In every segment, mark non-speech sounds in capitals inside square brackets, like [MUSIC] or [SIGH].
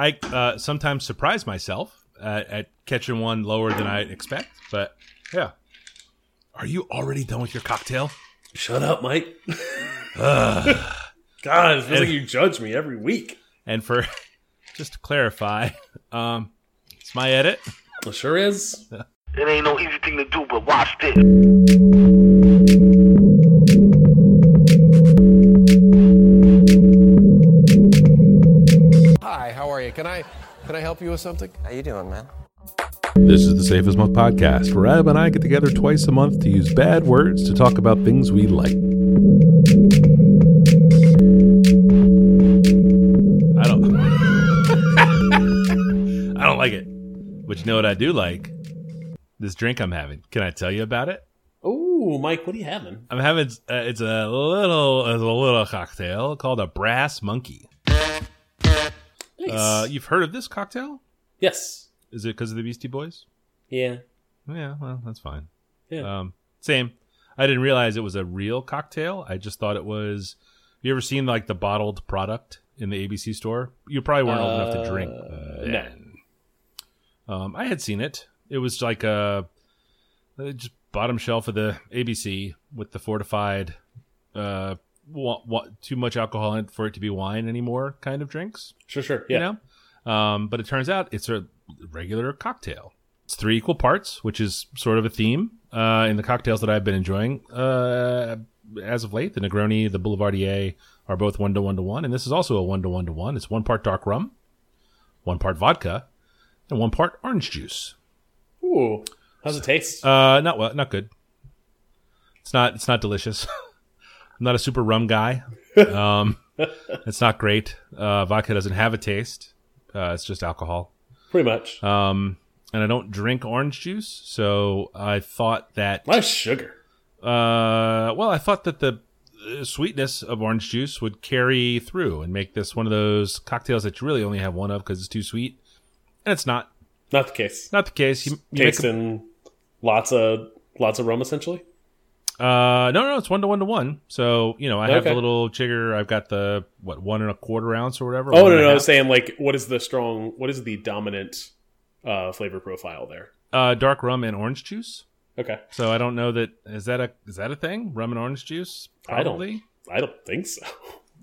I uh, sometimes surprise myself at, at catching one lower than I expect, but yeah. Are you already done with your cocktail? Shut up, Mike. [LAUGHS] [SIGHS] God, it feels like you judge me every week. And for [LAUGHS] just to clarify, um, it's my edit. It sure is. [LAUGHS] It ain't no easy thing to do, but watch this. Help you with something? How you doing, man? This is the Safe as Milk podcast, where Ab and I get together twice a month to use bad words to talk about things we like. I don't. [LAUGHS] I don't like it. But you know what I do like? This drink I'm having. Can I tell you about it? Oh, Mike, what are you having? I'm having. Uh, it's a little, it's a little cocktail called a Brass Monkey. Nice. Uh, you've heard of this cocktail? yes. Is it because of the Beastie Boys? Yeah. Yeah, well, that's fine. Yeah. Um, same. I didn't realize it was a real cocktail. I just thought it was. You ever seen like the bottled product in the ABC store? You probably weren't old enough to drink. Uh, then. Um, I had seen it. It was like a uh, just bottom shelf of the ABC with the fortified, uh, wa- wa- too much alcohol in it for it to be wine anymore kind of drinks Sure, sure. Yeah. you know. Um, but it turns out it's a regular cocktail. It's three equal parts, which is sort of a theme uh, in the cocktails that I've been enjoying uh, as of late. The Negroni, the Boulevardier are both one to one to one, and this is also a one to one to one. It's one part dark rum, one part vodka, and one part orange juice. Ooh. How's it taste? Uh, not well, not good. It's not. It's not delicious. [LAUGHS] I'm not a super rum guy. Um, [LAUGHS] it's not great. Uh, vodka doesn't have a taste. Uh, it's just alcohol. Pretty much. Um, and I don't drink orange juice, so I thought that. Why sugar? Uh, well, I thought that the uh, sweetness of orange juice would carry through and make this one of those cocktails that you really only have one of because it's too sweet, and it's not. Not the case. Not the case. You, you make a- Tasting lots of lots of rum, essentially. Uh, no, no, it's one to one to one. So you know, I have Okay. the little jigger. I've got the what one and a quarter ounce or whatever. Oh no, no, I was saying like, what is the strong? What is the dominant uh, flavor profile there? uh, dark rum and orange juice. Okay, So I don't know that is that a is that a thing? Rum and orange juice? I don't- I don't think so.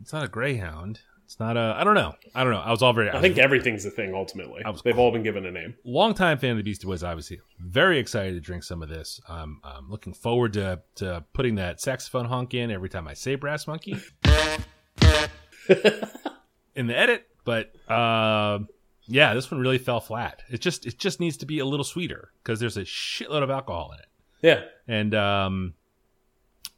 It's not a greyhound. It's not a. I don't know. I don't know. I was all very. I think everything's a thing ultimately. I was- They've all been given a name. longtime fan of the Beastie Boys. Obviously, very excited to drink some of this. Um, I'm looking forward to to putting that saxophone honk in every time I say Brass Monkey [LAUGHS] in the edit. But uh, yeah, this one really fell flat. It just it just needs to be a little sweeter because there's a shitload of alcohol in it. Yeah, And um,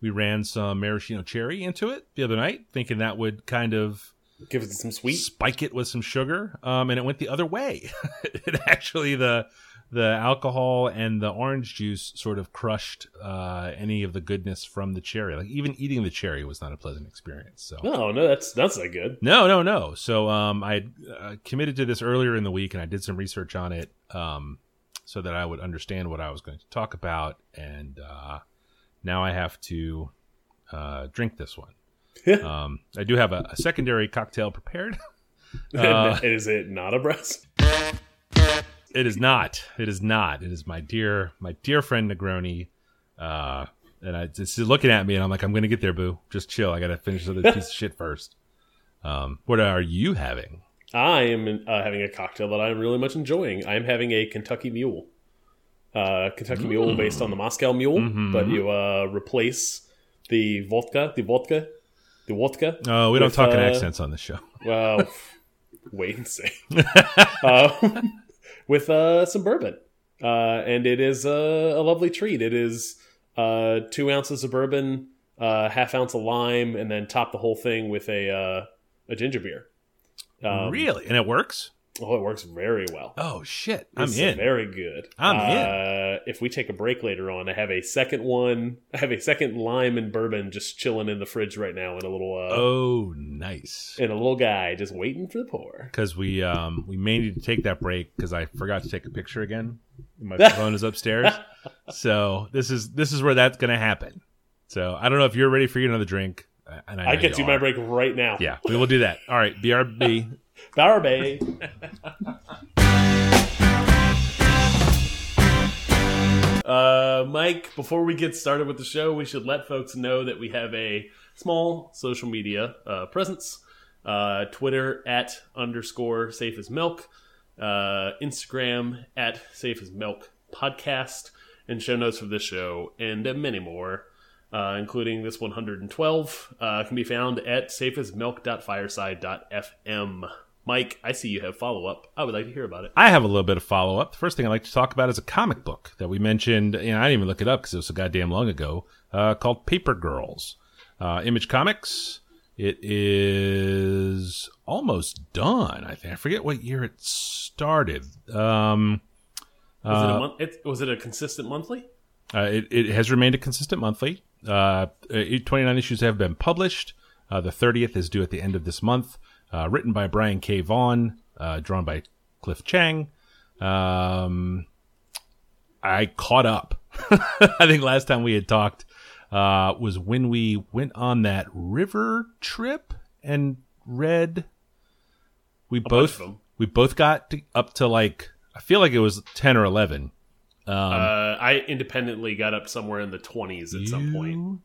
we ran some maraschino cherry into it the other night, thinking that would kind of give it some sweet. spike it with some sugar, um, and it went the other way. [LAUGHS] it actually the the alcohol and the orange juice sort of crushed uh, any of the goodness from the cherry. Like even eating the cherry was not a pleasant experience. So No, no, that's that's not good. no, no, no. So um, I uh, committed to this earlier in the week, and I did some research on it um, so that I would understand what I was going to talk about. And uh, now I have to uh, drink this one. Um, I do have a, a secondary cocktail prepared. [LAUGHS] Uh, is it not a breast? It is not. It is not. It is my dear, my dear friend Negroni. Uh, and I just looking at me, and I'm like, I'm going to get there, boo. Just chill. I got to finish this piece of shit first. Um, what are you having? I am uh, having a cocktail that I'm really much enjoying. I'm having a Kentucky Mule. Uh, Kentucky Mule based on the Moscow Mule, Mhm. but you uh, replace the vodka, the vodka, the vodka. Oh, we don't with, talk in uh, accents on this show. [LAUGHS] Well, wait and see. uh, [LAUGHS] with uh, some bourbon, uh, and it is a, a lovely treat. It is uh, two ounces of bourbon, uh, half ounce of lime, and then top the whole thing with a uh, a ginger beer. Um, really? And it works? Oh, it works very well. Oh shit! I'm It's in. Very good. I'm uh, If we take a break later on, I have a second one. I have a second lime and bourbon just chilling in the fridge right now in a little uh, oh, nice. in a little guy just waiting for the pour. Because we um we may need to take that break because I forgot to take a picture again. My [LAUGHS] phone is upstairs, so this is this is where that's gonna happen. So I don't know if you're ready for another drink. uh, And I, I get you to my break right now. Yeah, we will do that. All right, BRB. [LAUGHS] Barbie. [LAUGHS] Uh, Mike, before we get started with the show, we should let folks know that we have a small social media uh, presence. Uh, Twitter at underscore safe as milk, uh, Instagram at safe as milk podcast, and show notes for this show, and many more, uh, including this 112, uh, can be found at safeasmilk.fireside.fm. Mike, I see you have follow up. I would like to hear about it. I have a little bit of follow up. The first thing I'd like to talk about is a comic book that we mentioned. and I didn't even look it up because it was so goddamn long ago. Uh, called Paper Girls, uh, Image Comics. It is almost done. I think I forget what year it started. Um, Was it a month? It, was it a consistent monthly? uh, it, it has remained a consistent monthly. Uh, 29 issues have been published. Uh, the 30th is due at the end of this month. Uh, written by Brian K. Vaughan, uh, drawn by Cliff Chiang. Um, I caught up. [LAUGHS] I think last time we had talked uh, was when we went on that river trip and read. We bunch both we both got to, up to like I feel like it was ten or eleven. uh, I independently got up somewhere in the 20s at some point.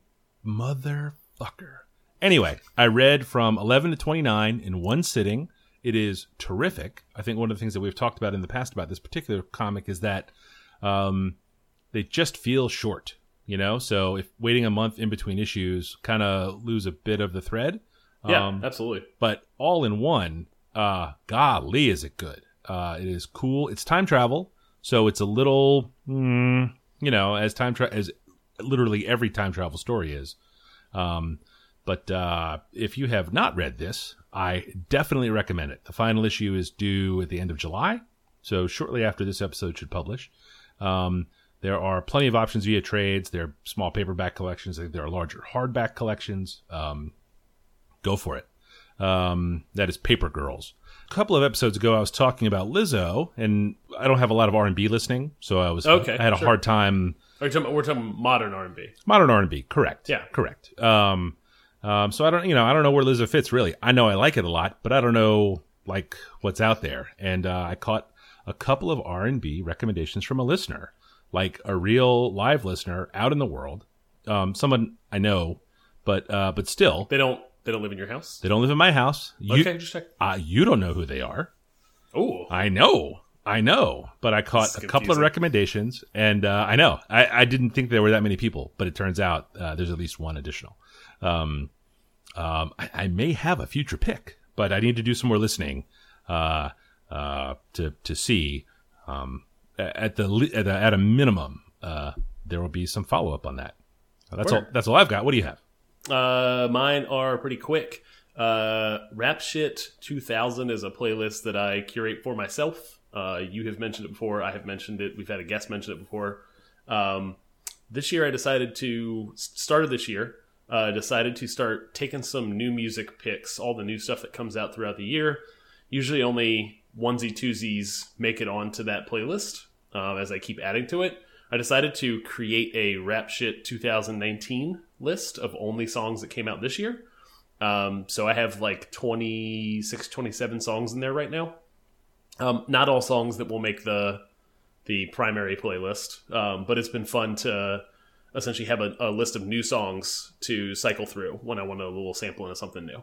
Motherfucker. Anyway, I read from 11 to 29 in one sitting. It is terrific. I think one of the things that we've talked about in the past about this particular comic is that um, they just feel short, you know? So if waiting a month in between issues kind of lose a bit of the thread. Yeah, Um, absolutely. but all in one, uh, golly, is it good? Uh, it is cool. It's time travel, so it's a little, mm, you know, as time tra- as literally every time travel story is. Um, but uh, if you have not read this, I definitely recommend it. The final issue is due at the end of July, so shortly after this episode should publish. Um, there are plenty of options via trades. There are small paperback collections. There are larger hardback collections. Um, go for it. Um, that is Paper Girls. A couple of episodes ago, I was talking about Lizzo, and I don't have a lot of R and B listening, so I was Okay, I had a sure. hard time. Are you talking, we're talking modern R&B. Modern R and B, correct? Yeah. correct. Um, um, so I don't, you know, I don't know where Lizzo fits really. I know I like it a lot, but I don't know like what's out there. And uh, I caught a couple of R and B recommendations from a listener, like a real live listener out in the world, um, someone I know, but uh, but still, They don't they don't live in your house? they don't live in my house. You, okay, just check. uh, you don't know who they are. Oh, I know, I know, but I caught a couple of recommendations, and uh, I know I, I didn't think there were that many people, but it turns out uh, there's at least one additional. Um, um, I, I may have a future pick, but I need to do some more listening uh, uh, to to see. Um, at the at a, at a minimum, uh, there will be some follow up on that. That's all. That's all I've got. What do you have? Uh, mine are pretty quick. Uh, Rap Shit 2000 is a playlist that I curate for myself. Uh, you have mentioned it before. I have mentioned it. We've had a guest mention it before. Um, this year, I decided to started this year. Uh, decided to start taking some new music picks, all the new stuff that comes out throughout the year. Usually, only onesie twosies make it onto that playlist. Uh, as I keep adding to it, I decided to create a Rap Shit 2019 list of only songs that came out this year. Um, so I have like 26, 27 songs in there right now. Um, not all songs that will make the the primary playlist, um, but it's been fun to essentially have a, a list of new songs to cycle through when I want a little sampling of something new.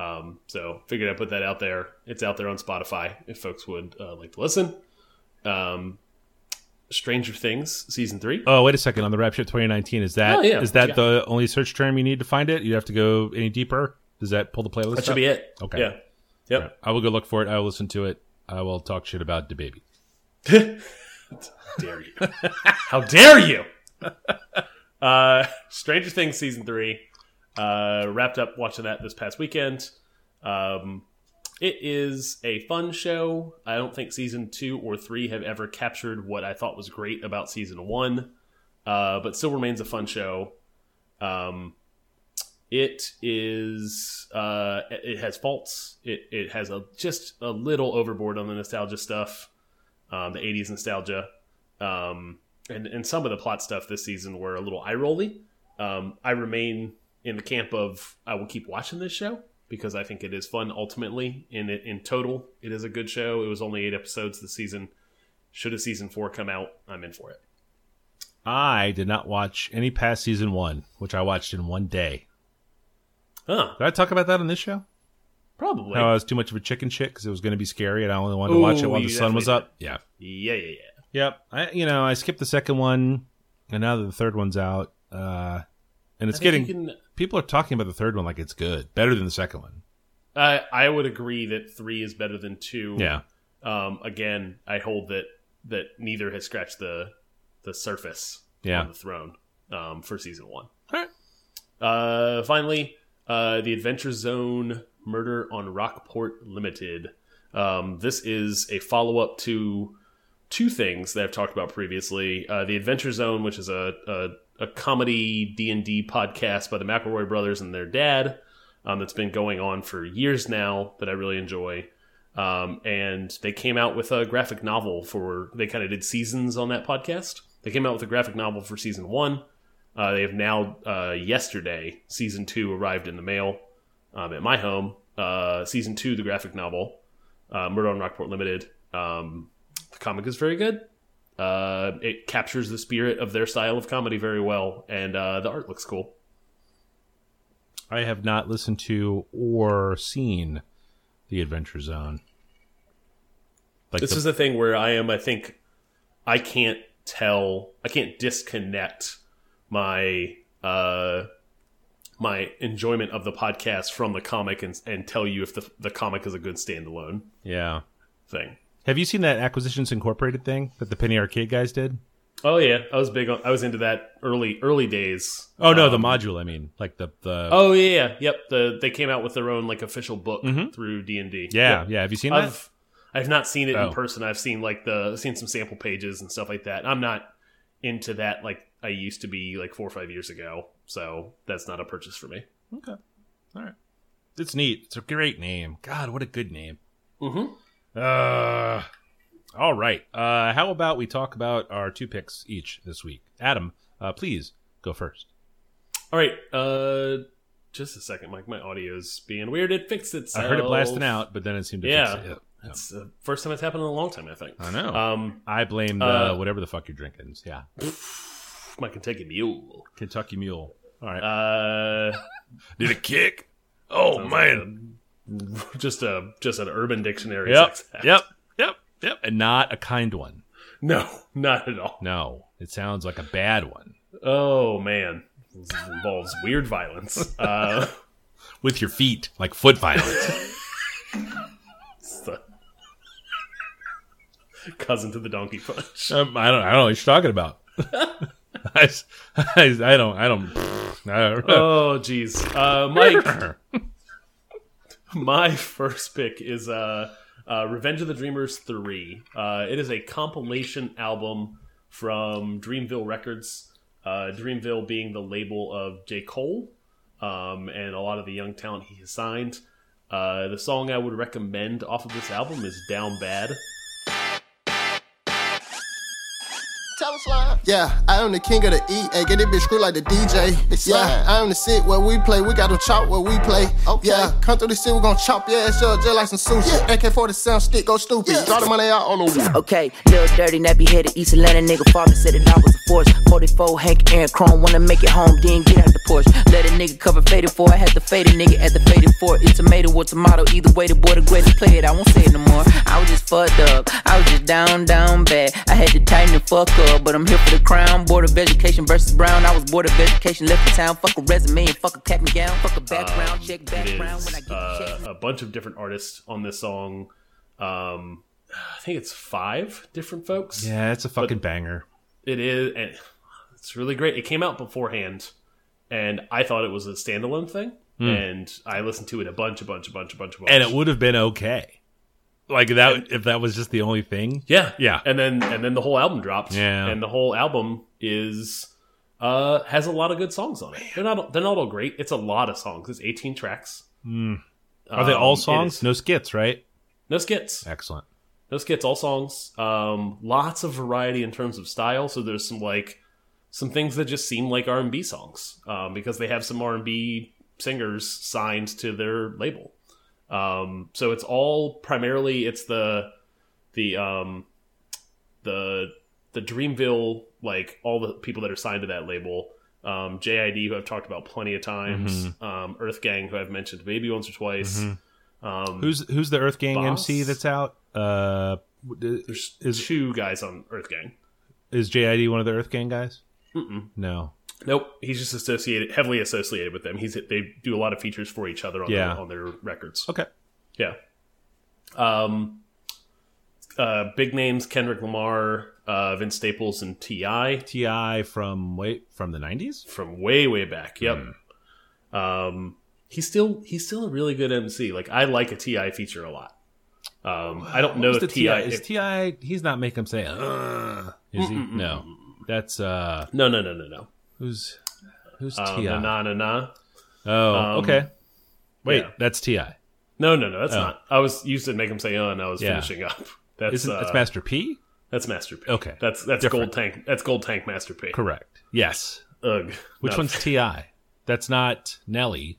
Um, so figured I'd put that out there. It's out there on Spotify if folks would uh, like to listen. Um, Stranger Things season three. Oh, wait a second. On the Rap Shit 2019, is that Oh, yeah. is that Yeah. the only search term you need to find it? You have to go any deeper. Does that pull the playlist? that should up? be it. Okay. Yeah. Yep. I will go look for it. I will listen to it. I will talk shit about DaBaby. dare [LAUGHS] you? How dare you? [LAUGHS] [LAUGHS] uh, Stranger Things season three. Uh, wrapped up watching that this past weekend. Um, it is a fun show. I don't think season two or three have ever captured what I thought was great about season one, uh, but still remains a fun show. Um, it is uh, it has faults. It it has a just a little overboard on the nostalgia stuff, um, the '80s nostalgia, um, and and some of the plot stuff this season were a little eye rolly. Um, I remain in the camp of I will keep watching this show because I think it is fun ultimately. In it in total, it is a good show. It was only eight episodes this season. Should a season four come out, I'm in for it. I did not watch any past season one, which I watched in one day. Huh? Did I talk about that on this show? Probably. How I was too much of a chicken shit because it was going to be scary, and I only wanted to watch it while the sun was up. Yeah. yeah, yeah, yeah. Yep. I you know I skipped the second one, and now that the third one's out, uh, and it's getting can- people are talking about the third one like it's good, better than the second one. I I would agree that three is better than two. Yeah. Um. Again, I hold that that neither has scratched the the surface Yeah. on the throne. Um. For season one. Alright. Uh. Finally, uh, the Adventure Zone Murder on Rockport Limited. Um. This is a follow up to two things that I've talked about previously. Uh, the Adventure Zone, which is a a, a comedy D and D podcast by the McElroy brothers and their dad um, that's been going on for years now that I really enjoy. Um, and they came out with a graphic novel for, they kind of did seasons on that podcast. They came out with a graphic novel for season one. Uh, they have now, uh, yesterday, season two arrived in the mail um, at my home. Uh, season two, the graphic novel, uh, Murder on Rockport Limited. Um, the comic is very good. Uh, it captures the spirit of their style of comedy very well, and uh, the art looks cool. I have not listened to or seen the Adventure Zone. Like this the- is the thing where I am. I think I can't tell. I can't disconnect my uh my enjoyment of the podcast from the comic and and tell you if the the comic is a good standalone yeah. thing. Have you seen that Acquisitions Incorporated thing that the Penny Arcade guys did? Oh yeah, I was big on. I was into that early early days. Oh no, the Um, module. I mean, like the the. Oh yeah, yeah, yep. The they came out with their own like official book through D and D. Mm-hmm. yeah, yeah. Have you seen that? I've I've not seen it Oh. in person. I've seen like the seen some sample pages and stuff like that. I'm not into that like I used to be like four or five years ago. So that's not a purchase for me. Okay. All right. It's neat. It's a great name. God, what a good name. Mm-hmm. Uh, all right. Uh, how about we talk about our two picks each this week? Adam, uh, please go first. All right. Uh, just a second, Mike. My audio's being weird. It fixed itself. I heard it blasting out, but then it seemed to Yeah. fix it. Yeah. It's the first time it's happened in a long time. I think. I know. Um, I blame the uh, whatever the fuck you're drinking. Yeah. my Kentucky Mule. Kentucky Mule. All right. Uh, [LAUGHS] Need a kick? Oh, man. like [LAUGHS] just a just an Urban Dictionary. Yep. Yep. Yep. Yep. And not a kind one. No, not at all. No. It sounds like a bad one. Oh man, this involves weird violence. Uh, With your feet, like foot violence. [LAUGHS] cousin to the donkey punch. um, I don't. I don't know what you're talking about. [LAUGHS] I, s- I, s- I don't. I don't. I don't Oh jeez, uh, Mike. My first pick is uh, uh, Revenge of the Dreamers three. Uh, it is a compilation album from Dreamville Records. Uh, Dreamville being the label of J Cole um, and a lot of the young talent he has signed. Uh, the song I would recommend off of this album is "Down Bad." Yeah, I am the king of the E. Hey, get it bitch screw like the DJ. Yeah, I am the sit where we play. We got them chop where we play. Yeah, come through the city, we gon' chop your ass up just like some sushi. AK 47 stick, go stupid. Draw the money out on the Okay, little dirty, nappy headed East Atlanta nigga. Father said that I was a force. 44 Hank Aaron Chrome, wanna make it home, then get out the Porsche. Let a nigga cover faded for. I had to fade a nigga at the faded for. It's tomato or tomato. Either way, the boy the greatest play it. I won't say it no more. I was just fucked up. I was just down, down bad. I had to tighten the fuck up, but I'm here for the crown. Board of Education versus Brown. I was board of education, left the town. Fuck a resume and fuck a cap and gown. Fuck a background check, It background when I get the uh, check. a bunch of different artists on this song. Um, I think it's five different folks. Yeah, it's a fucking banger. It is, and it's really great. It came out beforehand, and I thought it was a standalone thing. And I listened to it a bunch, a bunch, a bunch, a bunch, a bunch. And it would have been okay. Like that if that was just the only thing. yeah, Yeah. And then and then the whole album dropped. Yeah. and the whole album is uh has a lot of good songs on it. They're not they're not all great. It's a lot of songs. It's eighteen tracks. Are they Um, all songs? No skits, right? No skits. Excellent. No skits, all songs. Um, lots of variety in terms of style. So there's some like some things that just seem like R and B songs um, because they have some R and B singers signed to their label. Um, so it's all primarily it's the the um, the the Dreamville like all the people that are signed to that label. Um, JID who I've talked about plenty of times. Um, Earth Gang who I've mentioned maybe once or twice. Um, Who's who's the Earth Gang Boss? MC that's out? Uh, there's is two guys on Earth Gang. is JID one of the Earth Gang guys? No. Nope, he's just associated, heavily associated with them. He's they do a lot of features for each other on, Yeah. their, on their records. Okay. Yeah. Um. Uh, big names: Kendrick Lamar, uh, Vince Staples, and T.I. T.I. from wait from the nineties. from way way back. Yep. Um. He's still he's still a really good MC. Like I like a T.I. feature a lot. Um. I don't know if the Ti. Is T.I.? He's not making him say. Uh, is he? No. That's uh. no no no no no. Who's who's Um, T.I.? na na na na. Oh, um, okay. Wait, yeah. that's Ti. No no no. That's not. I was used to make him say uh, and I was Oh. Yeah. finishing up. [LAUGHS] That's Isn't uh, that's Master P? That's Master P. Okay. That's that's Different. Gold Tank. That's Gold Tank Master P. Correct. Yes. Ugh. Which one's T.I.? That's not Nelly.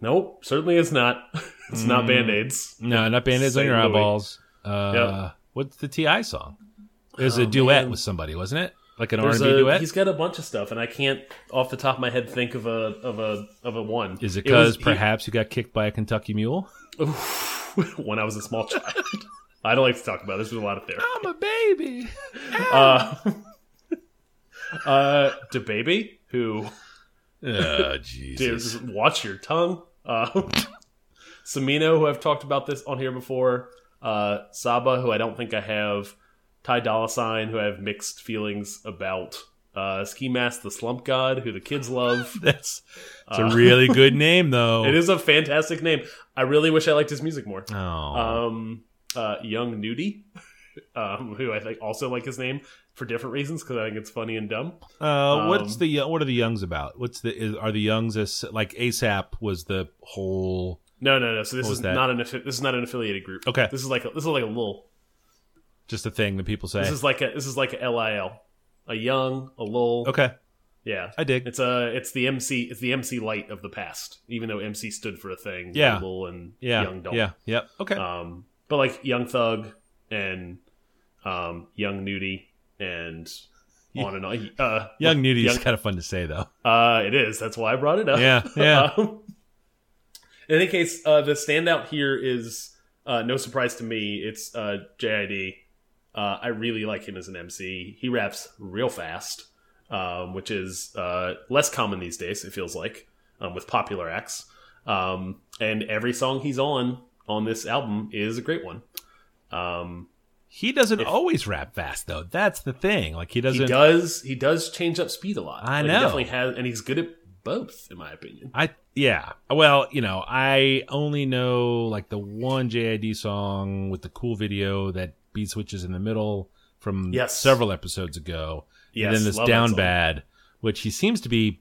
Nope. Certainly is not. [LAUGHS] it's not Band Aids. No, not Band-Aids on St. your Louis. eyeballs. Uh, Yep. What's the T.I. song? It was a duet man. with somebody, wasn't it? Like an R and B duet. he's got a bunch of stuff, and I can't off the top of my head think of a of a of a one. Is it because perhaps you got kicked by a Kentucky mule? [LAUGHS] when I was a small child? I don't like to talk about this. There's a lot of therapy. I'm a baby. [LAUGHS] Uh, uh, the baby who Oh [LAUGHS] Jesus! watch your tongue. Uh, Smino, who I've talked about this on here before. Uh, Saba, who I don't think I have. Ty Dolla Sign, who I have mixed feelings about. Uh, Ski Mask, the Slump God, who the kids love. [LAUGHS] That's it's a really [LAUGHS] good name though. It is a fantastic name. I really wish I liked his music more. Oh, Um, uh, Young Nudy, [LAUGHS] um, who I think also like his name for different reasons because I think it's funny and dumb. uh, what's um, the what are the Youngs about? What's the is, are the Youngs as like ASAP was the whole? No, no, no. So this is that? not an this is not an affiliated group. Okay. this is like a, this is like a little Just a thing that people say. This is like a this is like a LIL, a young, a lull. okay, yeah, I dig. It's a it's the MC it's the MC light of the past. Even though MC stood for a thing, Yeah. Lil and yeah, young don't. yeah, yep. Okay, Um, but like Young Thug and um Young Nudy and [LAUGHS] on and on. Uh, Young Nudy is kind of fun to say though. Uh, it is. That's why I brought it up. Yeah, yeah. [LAUGHS] Um, in any case, uh, the standout here is uh, no surprise to me. It's uh, JID. Uh, I really like him as an MC. He raps real fast, um, which is uh, less common these days. It feels like um, with popular acts. Um, and every song he's on on this album is a great one. Um, He doesn't always rap fast though. That's the thing. Like he doesn't. he does. He does change up speed a lot. I Like, know. He definitely has, and he's good at both, in my opinion. I yeah. Well, you know, I only know like the one JID song with the cool video that beat switches in the middle from Yes. several episodes ago. and then this down bad, which he seems to be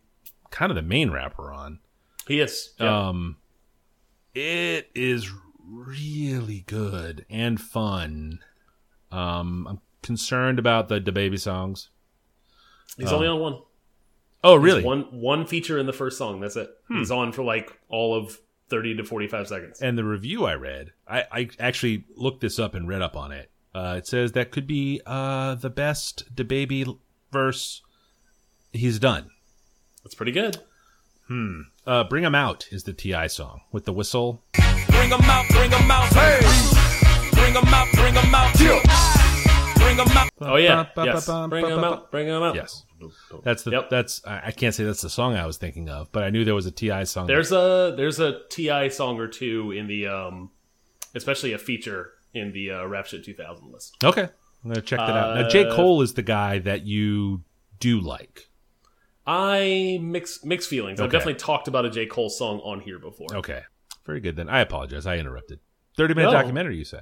kind of the main rapper on. He is. Yeah. Um, it is really good and fun. Um, I'm concerned about the DaBaby songs. he's only on one. Oh, He's really? One one feature in the first song. That's it. Hmm. He's on for like all of thirty to forty five seconds. And the review I read, I, I actually looked this up and read up on it. Uh, it says that could be uh, the best DaBaby verse he's done. That's pretty good. Hmm. Uh, Bring 'em Out is the T.I. song with the whistle. Bring 'em out, bring 'em out, hey. Bring 'em out, bring 'em out, Bring 'em out. Oh yeah, Ba- ba- yes. ba- ba- Bring ba- him out. Bring him out. Yes. That's the Yep. that's I I can't say that's the song I was thinking of, but I knew there was a T.I. song. There's a there's a T.I. song or two in the um, especially a feature in the uh, Rap Shit 2000 list. okay. I'm gonna check that out. Now, J Uh, Cole is the guy that you do like. I mix mixed feelings. I've definitely talked about a J Cole song on here before. Okay, very good then. I apologize. I interrupted. Thirty minute No. documentary, you say?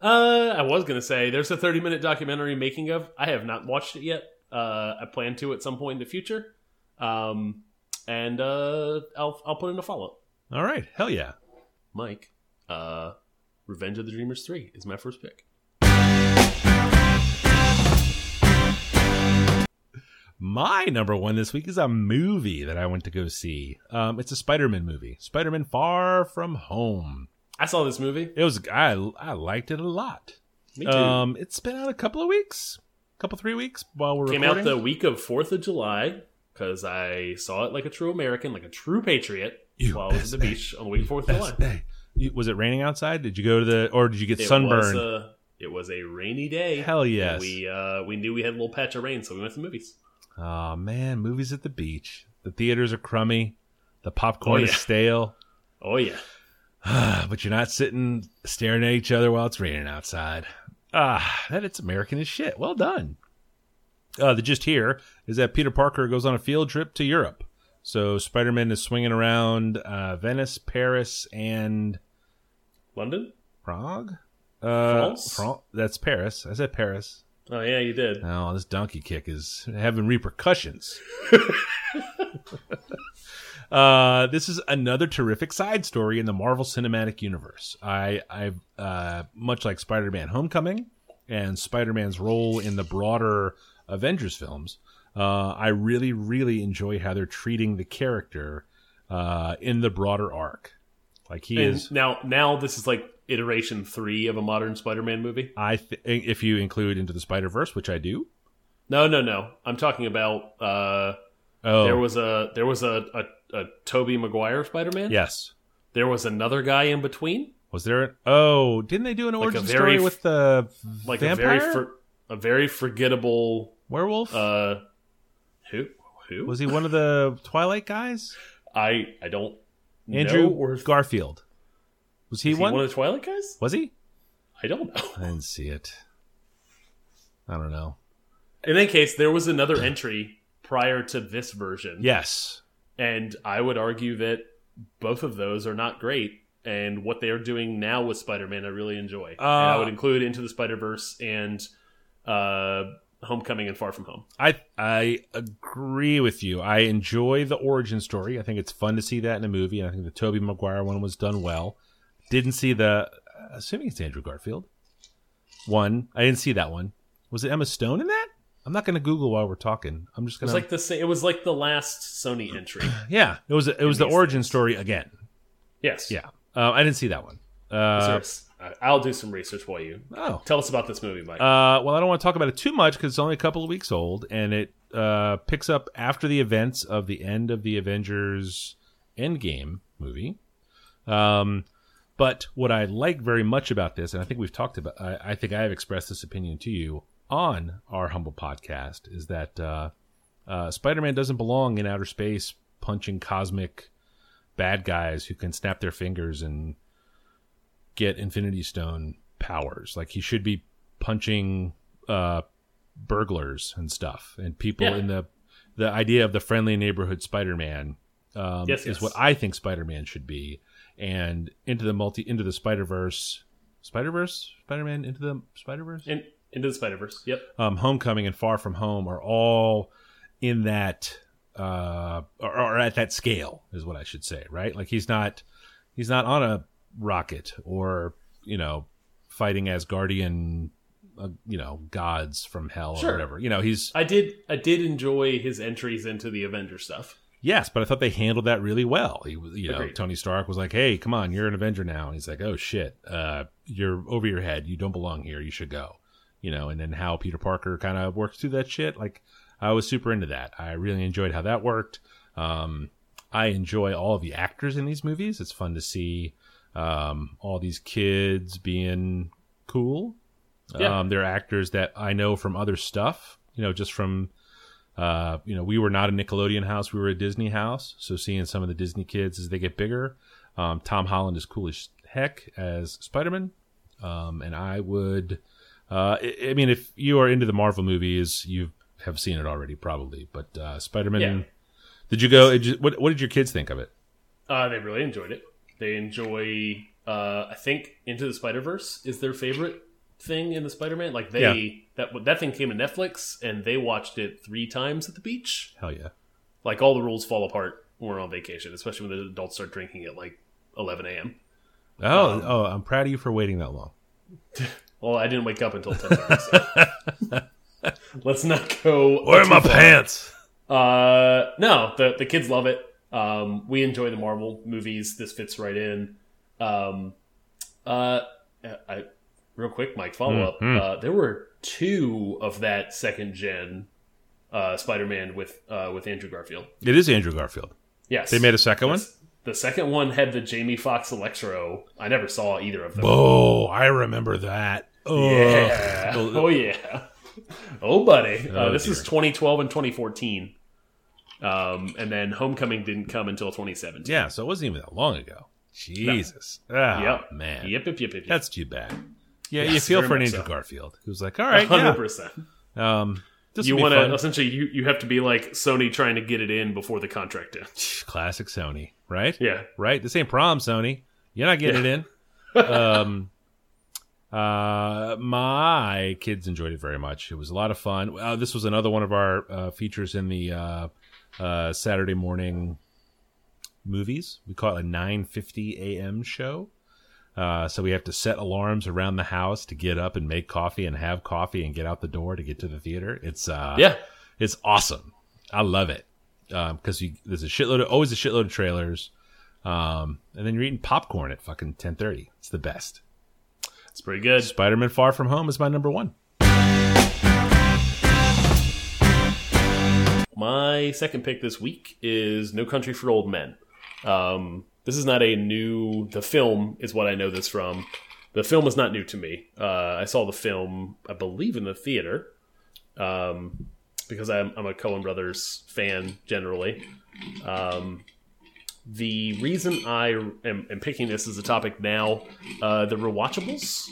Uh, I was gonna say there's a 30 minute documentary making of. I have not watched it yet. Uh, I plan to at some point in the future. Um, and uh, I'll I'll put in a follow up. All right, hell yeah. Mike, uh, Revenge of the Dreamers three is my first pick. My number one this week is a movie that I went to go see. Um, it's a Spider-Man movie, Spider-Man Far From Home. I saw this movie. It was I I liked it a lot. Me too. Um, it's been out a couple of weeks, couple three weeks while we're Came recording. out the week of Fourth of July because I saw it like a true American, like a true patriot, You while I was at the beach on the week of Fourth of July. Day. Was it raining outside? Did you go to the or did you get It sunburned? Was a, it was a rainy day. Hell yes. We uh, we knew we had a little patch of rain, so we went to the movies. Oh man, movies at the beach. The theaters are crummy. The popcorn Oh, is stale. Oh yeah, [SIGHS] but you're not sitting staring at each other while it's raining outside. Ah, that it's American as shit. Well done. Uh, the gist here is that Peter Parker goes on a field trip to Europe. So Spider-Man is swinging around uh, Venice, Paris, and London. Prague. Uh, France? Fran- that's Paris. I said Paris. Oh yeah, you did. Oh, this donkey kick is having repercussions. [LAUGHS] uh, this is another terrific side story in the Marvel Cinematic Universe. I, I, uh, much like Spider-Man: Homecoming and Spider-Man's role in the broader Avengers films, uh, I really, really enjoy how they're treating the character uh, in the broader arc. Like he And is. now now this is like iteration three of a modern Spider-Man movie. I, th- if you include into the Spider Verse, which I do. No, no, no. I'm talking about uh, Oh, there was a there was a a, a Tobey Maguire Spider-Man. yes. There was another guy in between, Was there? An, oh, didn't they do an origin very story with the like vampire a very for, a very forgettable. werewolf? Uh, who who was he one of the Twilight guys? I I don't Andrew know or Garfield. Was he is he one? one of the Twilight guys? was he? I don't know. I didn't see it. I don't know. In any case, there was another entry prior to this version. Yes. And I would argue that both of those are not great. And what they are doing now with Spider Man, I really enjoy. and I Uh, would include Into the Spider Verse and uh, Homecoming and Far From Home. I I agree with you. I enjoy the origin story. I think it's fun to see that in a movie. And I think the Tobey Maguire one was done well. Didn't see the assuming it's Andrew Garfield. One. I didn't see that one. Was it Emma Stone in that? I'm not going to Google while we're talking. I'm just It going was to like the sa- it was like the last Sony entry. [CLEARS THROAT] Yeah, it was it was the origin things. story again. Yes. Yeah, uh, I didn't see that one. Uh, I'll do some research while you oh, tell us about this movie, Mike. uh, well, I don't want to talk about it too much because it's only a couple of weeks old, and it uh, picks up after the events of the end of the Avengers Endgame movie. Um, but what I like very much about this, and I think we've talked about, I, I think I have expressed this opinion to you on our humble podcast, is that uh, uh, Spider-Man doesn't belong in outer space punching cosmic bad guys who can snap their fingers and get Infinity Stone powers. Like he should be punching uh, burglars and stuff, and people Yeah. in the the idea of the friendly neighborhood Spider-Man um, Yes, is what I think Spider-Man should be. And into the multi into the Spider Verse, Spider Verse, Spider Man into the Spider Verse, In, Into the Spider Verse. Yep. um, Homecoming and Far From Home are all in that uh, or, or at that scale is what I should say, right? Like he's not he's not on a rocket or you know fighting as guardian, uh, you know gods from hell Sure. or whatever. You know he's I did I did enjoy his entries into the Avenger stuff. Yes, but I thought they handled that really well. He, was- you know, Agreed. Tony Stark was like, "Hey, come on, you're an Avenger now," and he's like, "Oh shit, uh, you're over your head. You don't belong here. You should go." You know, and then how Peter Parker kind of works through that shit. Like, I was super into that. I really enjoyed how that worked. Um, I enjoy all of the actors in these movies. It's fun to see um, all these kids being cool. Yeah. Um, they're actors that I know from other stuff. You know, just from uh, you know, we were not a Nickelodeon house; we were a Disney house. So seeing some of the Disney kids as they get bigger, um, Tom Holland is cool as heck as Spider Man, um, and I would. Uh, I, I mean, if you are into the Marvel movies, you have seen it already, probably. But uh, Spider Man, Yeah. did you go? did you- What, what did your kids think of it? Uh, they really enjoyed it. They enjoy. Uh, I think Into the Spider Verse is their favorite thing in the Spider Man. Like they that that thing came to Netflix and they watched it three times at the beach. Hell yeah! Like all the rules fall apart when we're on vacation, especially when the adults start drinking at like 11 a.m. Oh, oh, I'm proud of you for waiting that long. [LAUGHS] Well, I didn't wake up until 10. so. [LAUGHS] let's not go. Where are my far. pants? Uh, no, the the kids love it. Um, we enjoy the Marvel movies. This fits right in. Um, uh, I real quick, Mike, follow up. Mm, Uh, there were two of that second gen uh, Spider Man with uh, with Andrew Garfield. It is Andrew Garfield. Yes, They made a second one. The second one had the Jamie Foxx Electro. I never saw either of them. Oh, I remember that. Oh, Yeah. Oh yeah. Oh buddy. Oh, uh, this is 2012 and 2014. Um, and then Homecoming didn't come until 2017. yeah. So it wasn't even that long ago. Jesus. Ah, Yep. man. Yep. Yep. Yep. Yep. That's too bad. Yeah, you feel for an Andrew so. Garfield who's like, all right, hundred yeah. percent. Um, You want to essentially you you have to be like Sony trying to get it in before the contract ends. classic Sony, right? Yeah. right. This ain't prom, Sony. You're not getting it in. um, [LAUGHS] uh, my kids enjoyed it very much. It was a lot of fun. Uh, this was another one of our uh, features in the uh, Saturday morning movies. We call it a 9:50 a.m. show. Uh, so we have to set alarms around the house to get up and make coffee and have coffee and get out the door to get to the theater. It's uh, Yeah. it's awesome. I love it because you there's a shitload of always a shitload of trailers, um, and then you're eating popcorn at fucking ten thirty. It's the best. It's pretty good. Spider Man Far From Home is my number one. My second pick this week is No Country for Old Men. Um, this is not a new. The film is what I know this from. The film is not new to me. Uh, I saw the film, I believe, in the theater, um, because I'm, I'm a Coen Brothers fan generally. Um, the reason I am, am picking this as a topic now, uh, the rewatchables,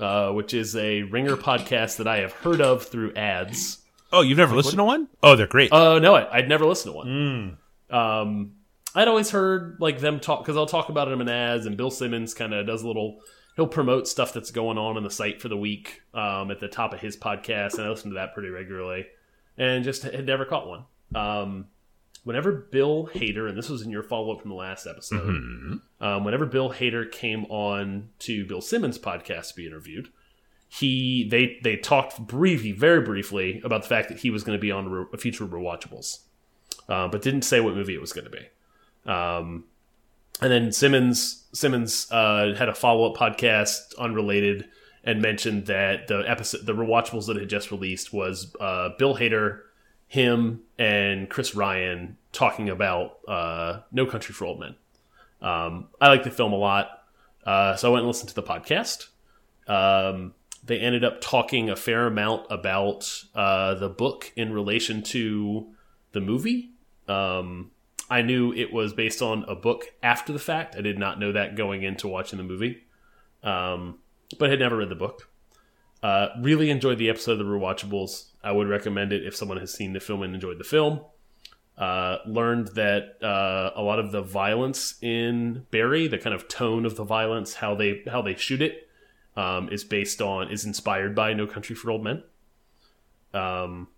uh, which is a Ringer podcast that I have heard of through ads. Oh, you've never listened to one? Oh, they're great. Uh, no, I, I'd never listened to one. Um, I'd always heard like them talk because I'll talk about them in ads, and Bill Simmons kind of does a little. He'll promote stuff that's going on on the site for the week um, at the top of his podcast, and I listen to that pretty regularly, and just had never caught one. Um, whenever Bill Hader, and this was in your follow up from the last episode, um, whenever Bill Hader came on to Bill Simmons' podcast to be interviewed, he they they talked briefly, very briefly, about the fact that he was going to be on a, re- future rewatchables, uh, but didn't say what movie it was going to be. Um, and then Simmons Simmons uh, had a follow up podcast unrelated and mentioned that the episode the rewatchables that had just released was uh, Bill Hader, him, and Chris Ryan talking about uh, No Country for Old Men. Um, I like the film a lot, uh, so I went and listened to the podcast. Um, they ended up talking a fair amount about uh, the book in relation to the movie. Um, I knew it was based on a book after the fact. I did not know that going into watching the movie, um, but had never read the book. Uh, really enjoyed the episode of the Rewatchables. I would recommend it if someone has seen the film and enjoyed the film. Uh, learned that uh, a lot of the violence in Barry, the kind of tone of the violence, how they how they shoot it, um, is based on is inspired by No Country for Old Men. Um,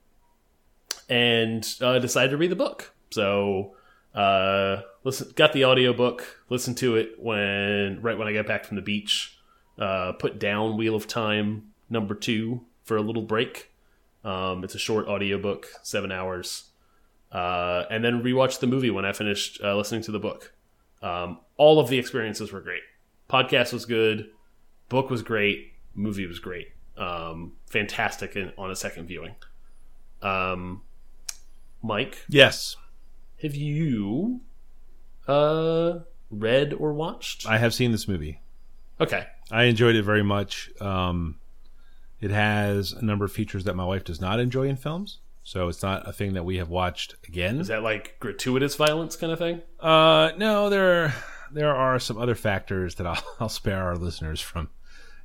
and uh, decided to read the book. So uh, listen, got the audiobook, listened to it when right when I got back from the beach. Uh, put down Wheel of Time number two for a little break. Um, it's a short audiobook, seven hours. Uh, and then rewatched the movie when I finished uh, listening to the book. Um, all of the experiences were great. Podcast was good, book was great, movie was great. Um, fantastic in, on a second viewing. Um, Mike, yes, have you uh, read or watched? I have seen this movie. Okay, I enjoyed it very much. Um, it has a number of features that my wife does not enjoy in films, so it's not a thing that we have watched again. is that like gratuitous violence kind of thing? Uh, no, there there are some other factors that I'll, [LAUGHS] I'll spare our listeners from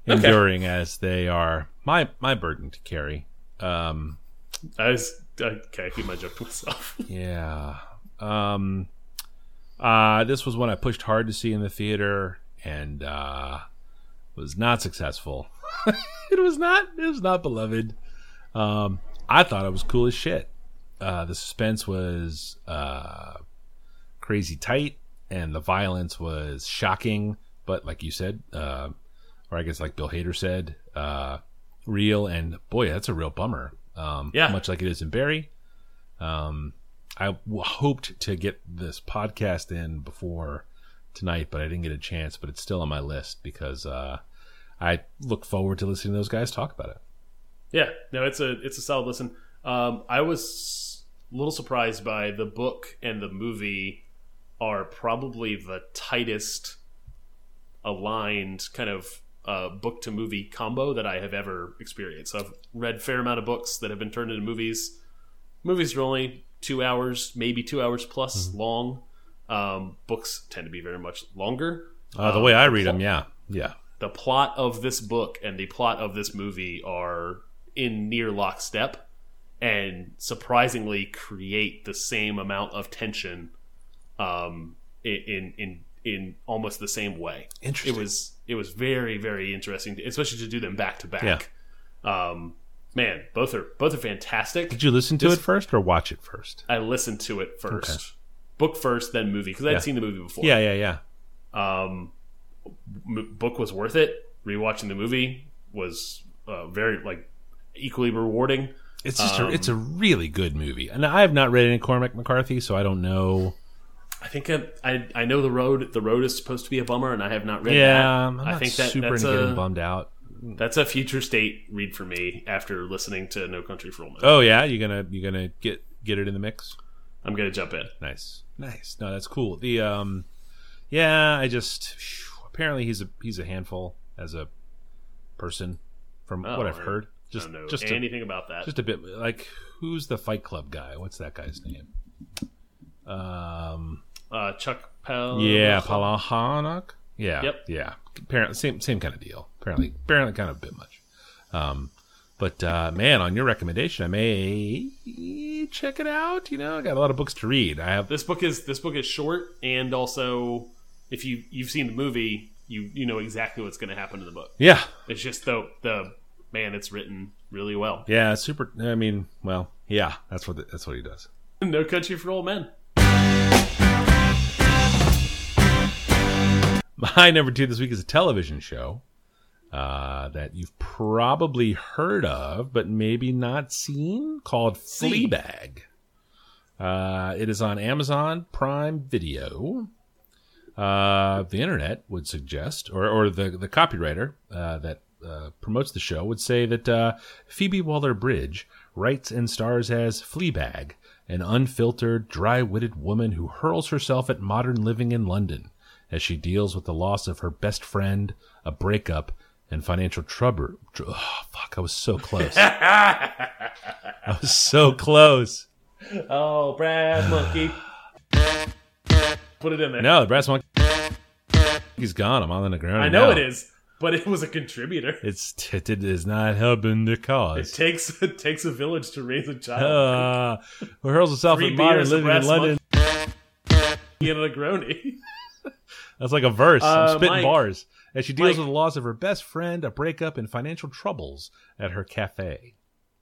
enduring as they are my my burden to carry. Um, I was okay. I keep my joke to myself. [LAUGHS] yeah. Um, uh, this was one I pushed hard to see in the theater and uh, was not successful. [LAUGHS] it was not. It was not beloved. Um, I thought it was cool as shit. Uh, the suspense was uh, crazy tight, and the violence was shocking. But like you said, uh, or I guess like Bill Hader said, uh, real. And boy, that's a real bummer Um, Yeah. much like it is in Barry. Um, I w- hoped to get this podcast in before tonight, but I didn't get a chance. But it's still on my list because uh, I look forward to listening to those guys talk about it. Yeah, no, it's a it's a solid listen. Um, I was a little surprised by the book and the movie are probably the tightest aligned kind of uh, book to movie combo that I have ever experienced. I've read a fair amount of books that have been turned into movies. Movies are only two hours, maybe two hours plus long. Um, books tend to be very much longer. Uh, the way I read them, yeah, yeah, the plot of this book and the plot of this movie are in near lockstep and surprisingly create the same amount of tension um, in, in in almost the same way. Interesting. It was it was very very interesting, especially to do them back to back. Yeah. Um, man, both are both are fantastic. Did you listen to This- it first or watch it first? I listened to it first, book first, then movie because I Yeah. had seen the movie before. Yeah, yeah, yeah. Um, m- book was worth it. Rewatching the movie was uh, very like equally rewarding. It's just Um, a, it's a really good movie, and I have not read any Cormac McCarthy, so I don't know. I think I, I I know the road. The road is supposed to be a bummer, and I have not read Yeah, that. I'm I think that super that's into getting bummed out. that's a future state read for me after listening to No Country for Old Men. Oh yeah, you gonna you gonna get get it in the mix? I'm gonna jump in. Nice, nice. No, that's cool. The um, yeah, I just apparently he's a he's a handful as a person from Oh, what I've heard. Just I don't know just a, anything about that. just a bit like who's the Fight Club guy? What's that guy's name? Um, uh, Chuck Pell. yeah. Yeah, Yep. yeah. Apparently, same same kind of deal. Apparently, apparently, kind of a bit much. Um, but uh, man, on your recommendation, I may check it out. You know, I got a lot of books to read. I have This book is this book is short, and also if you you've seen the movie, you you know exactly what's going to happen in the book. yeah, It's just the the man, it's written really well. yeah. Super. I mean, well, yeah. That's what that's what he does. [LAUGHS] No Country for Old Men. My number two this week is a television show uh, that you've probably heard of, but maybe not seen, called. Fleabag. Uh, it is on Amazon Prime Video. Uh, the internet would suggest, or, or the, the copywriter uh, that uh, promotes the show would say that uh, Phoebe Waller Bridge writes and stars as Fleabag, an unfiltered, dry witted woman who hurls herself at modern living in London as she deals with the loss of her best friend, a breakup, and financial trouble. Oh, fuck, I was so close. [LAUGHS] I was so close. Oh, Brad Monkey. Put it in there. No, the brass monkey. He's gone. I'm on the ground. I know now. it is, but it was a contributor. It's it is not helping the cause. It takes [LAUGHS] it takes a village to raise a child. Uh, who hurls himself Three at modern living in London. And a Negroni. [LAUGHS] That's like a verse. I'm Uh, spitting Mike. bars. As she deals Mike. with the loss of her best friend, a breakup, and financial troubles at her cafe.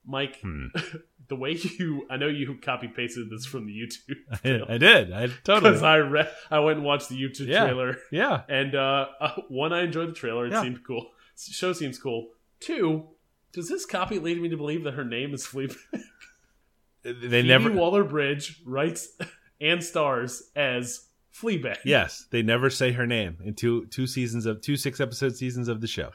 Mike, Hmm. [LAUGHS] the way you I know you copy pasted this from the YouTube [LAUGHS] I, I did. I totally. because I read I went and watched the YouTube Yeah. trailer yeah. and uh, uh, one I enjoyed the trailer. It Yeah. seemed cool. The show seems cool. Two, does this copy lead me to believe that her name is Fleabag? They Phoebe never. Waller Bridge writes and stars as Fleabag. Yes, they never say her name in two two seasons of two six episode seasons of the show.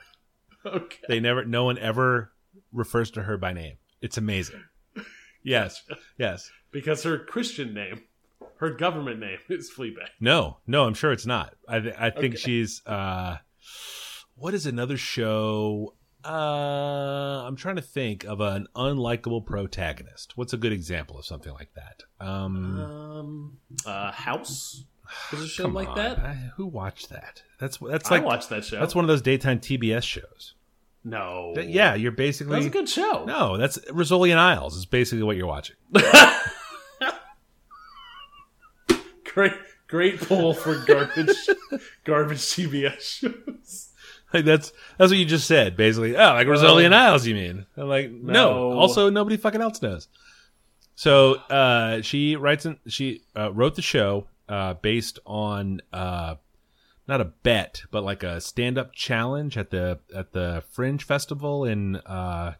Okay. They never. No one ever refers to her by name. It's amazing. [LAUGHS] Yes. Yes. Because her Christian name, her government name [LAUGHS] is Fleabag. No, no, I'm sure it's not. I th- I think Okay. she's uh what is another show? Uh I'm trying to think of an unlikable protagonist. What's a good example of something like that? Um Um, uh, House was a [SIGHS] show come like on. that. I- who watched that? That's that's I like watched that show. that's one of those daytime TBS shows. no, That- yeah, you're basically was a good show. No, that's Rizzoli and Isles is basically what you're watching. [LAUGHS] Great, great pull for garbage, [LAUGHS] garbage TBS shows. Like that's that's what you just said, basically. Oh, like Rizzoli and Isles, you mean? I'm like, no. No. Also, nobody fucking else knows. So uh, she writes and she uh, wrote the show uh, based on uh, not a bet, but like a stand up challenge at the at the Fringe Festival in uh,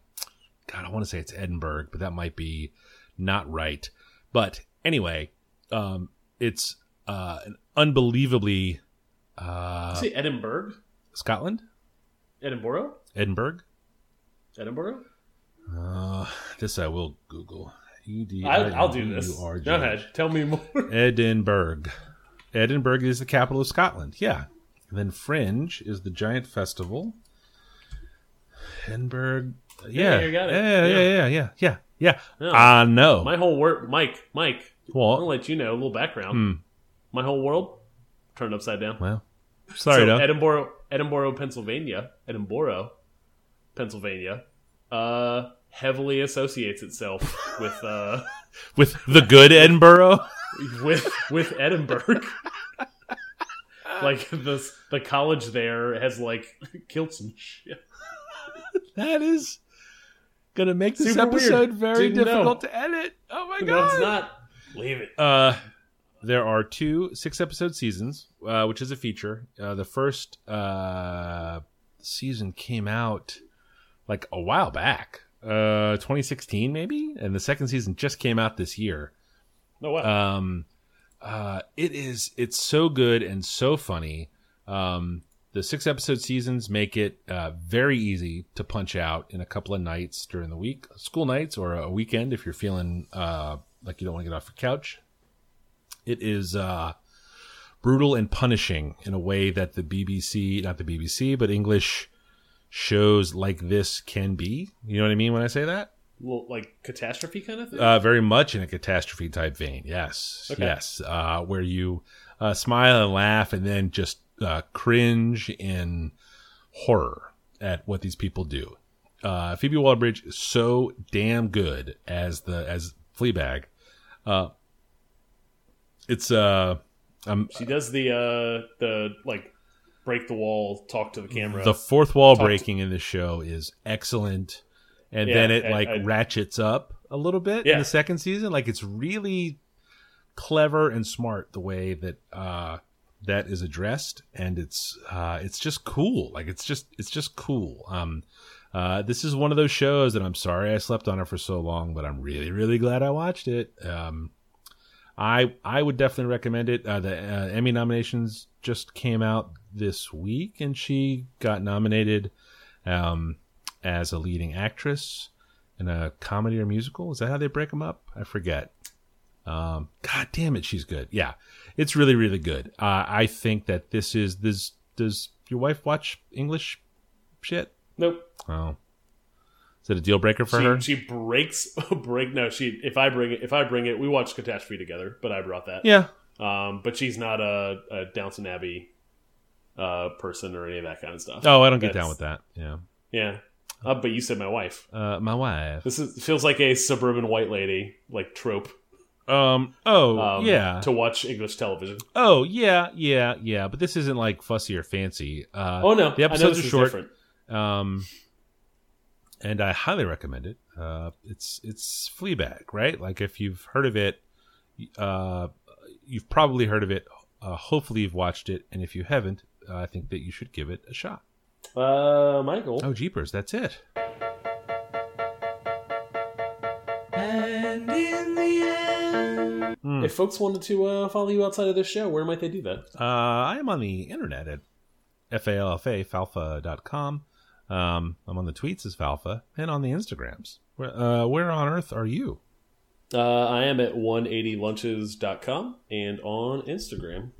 God, I want to say it's Edinburgh, but that might be not right. But anyway, um, it's uh, an unbelievably uh, Say Edinburgh, Scotland, Edinburgh, Edinburgh. Edinburgh. Uh, this I will Google. E D I'll do this. Go ahead, tell me more. [LAUGHS] Edinburgh. Edinburgh is the capital of Scotland. Yeah. And then Fringe is the giant festival. Edinburgh. Yeah. you got it. Yeah, yeah, Yeah. yeah, yeah, yeah, yeah. I know. My whole world, Mike, Mike. What? I'll let you know a little background. My whole world turned upside down. well, sorry, so. Edinburgh, Edinburgh, Pennsylvania, Edinburgh, Pennsylvania, uh, heavily associates itself with uh, [LAUGHS] With the good Edinburgh. with with Edinburgh. like the the college there has like kilts and shit. that is gonna make this Super episode weird. very Didn't difficult know. to edit. Oh my No, god! it's not. Leave it. Uh, there are two six episode seasons, uh, which is a feature. Uh, the first uh, season came out like a while back, uh, 2016 maybe, and the second season just came out this year. No wow. Um, uh, it is it's so good and so funny. Um, the six episode seasons make it uh, very easy to punch out in a couple of nights during the week, school nights or a weekend if you're feeling uh, like you don't want to get off your couch. It is uh, brutal and punishing in a way that the BBC, not the BBC, but English shows like this can be. You know what I mean when I say that? Well, like catastrophe kind of thing. Uh, very much in a catastrophe type vein. Yes. Okay. Yes. Uh, where you uh, smile and laugh and then just uh, cringe in horror at what these people do. Uh, Phoebe Waller-Bridge is so damn good as the as Fleabag. Uh, it's uh, um, she does the uh the like break the wall, talk to the camera. the fourth wall breaking in the show is excellent, and Yeah, then it I- like I- ratchets up a little bit in the second season. Like it's really clever and smart the way that uh, that is addressed, and it's uh, it's just cool. Like it's just it's just cool. Um, uh, this is one of those shows that I'm sorry I slept on it for so long, but I'm really really glad I watched it. Um, I I would definitely recommend it. Uh, the uh, Emmy nominations just came out this week, and she got nominated um, as a leading actress in a comedy or musical. Is that how they break them up? I forget. Um, God damn it, she's good. Yeah, it's really really good. Uh, I think that this is this. Does your wife watch English shit? nope. Oh, is it a deal breaker for she, her? she breaks [LAUGHS] break. No, she if I bring it if I bring it, we watch Catastrophe together. But I brought that. yeah. Um, but she's not a, a Downton Abbey uh person or any of that kind of stuff. Oh, I don't get down with that. Yeah. Yeah. Uh, but you said my wife. Uh, my wife. This is feels like a suburban white lady like trope. Um. Oh, Um, yeah. To watch English television. Oh, yeah, yeah, yeah. But this isn't like fussy or fancy. Uh, Oh no, the episodes are short. Um, and I highly recommend it. Uh, it's it's Fleabag, right? Like if you've heard of it, uh, you've probably heard of it. Uh, hopefully you've watched it, and if you haven't, I think that you should give it a shot. Uh, Michael. Oh, jeepers, that's it. And in the end. If folks wanted to uh, follow you outside of this show, where might they do that? Uh, I am on the internet at falfa falfa.com. Um, I'm on the tweets as Falfa and on the Instagrams. Where, uh, where on earth are you? Uh, I am at 180lunches.com and on Instagram.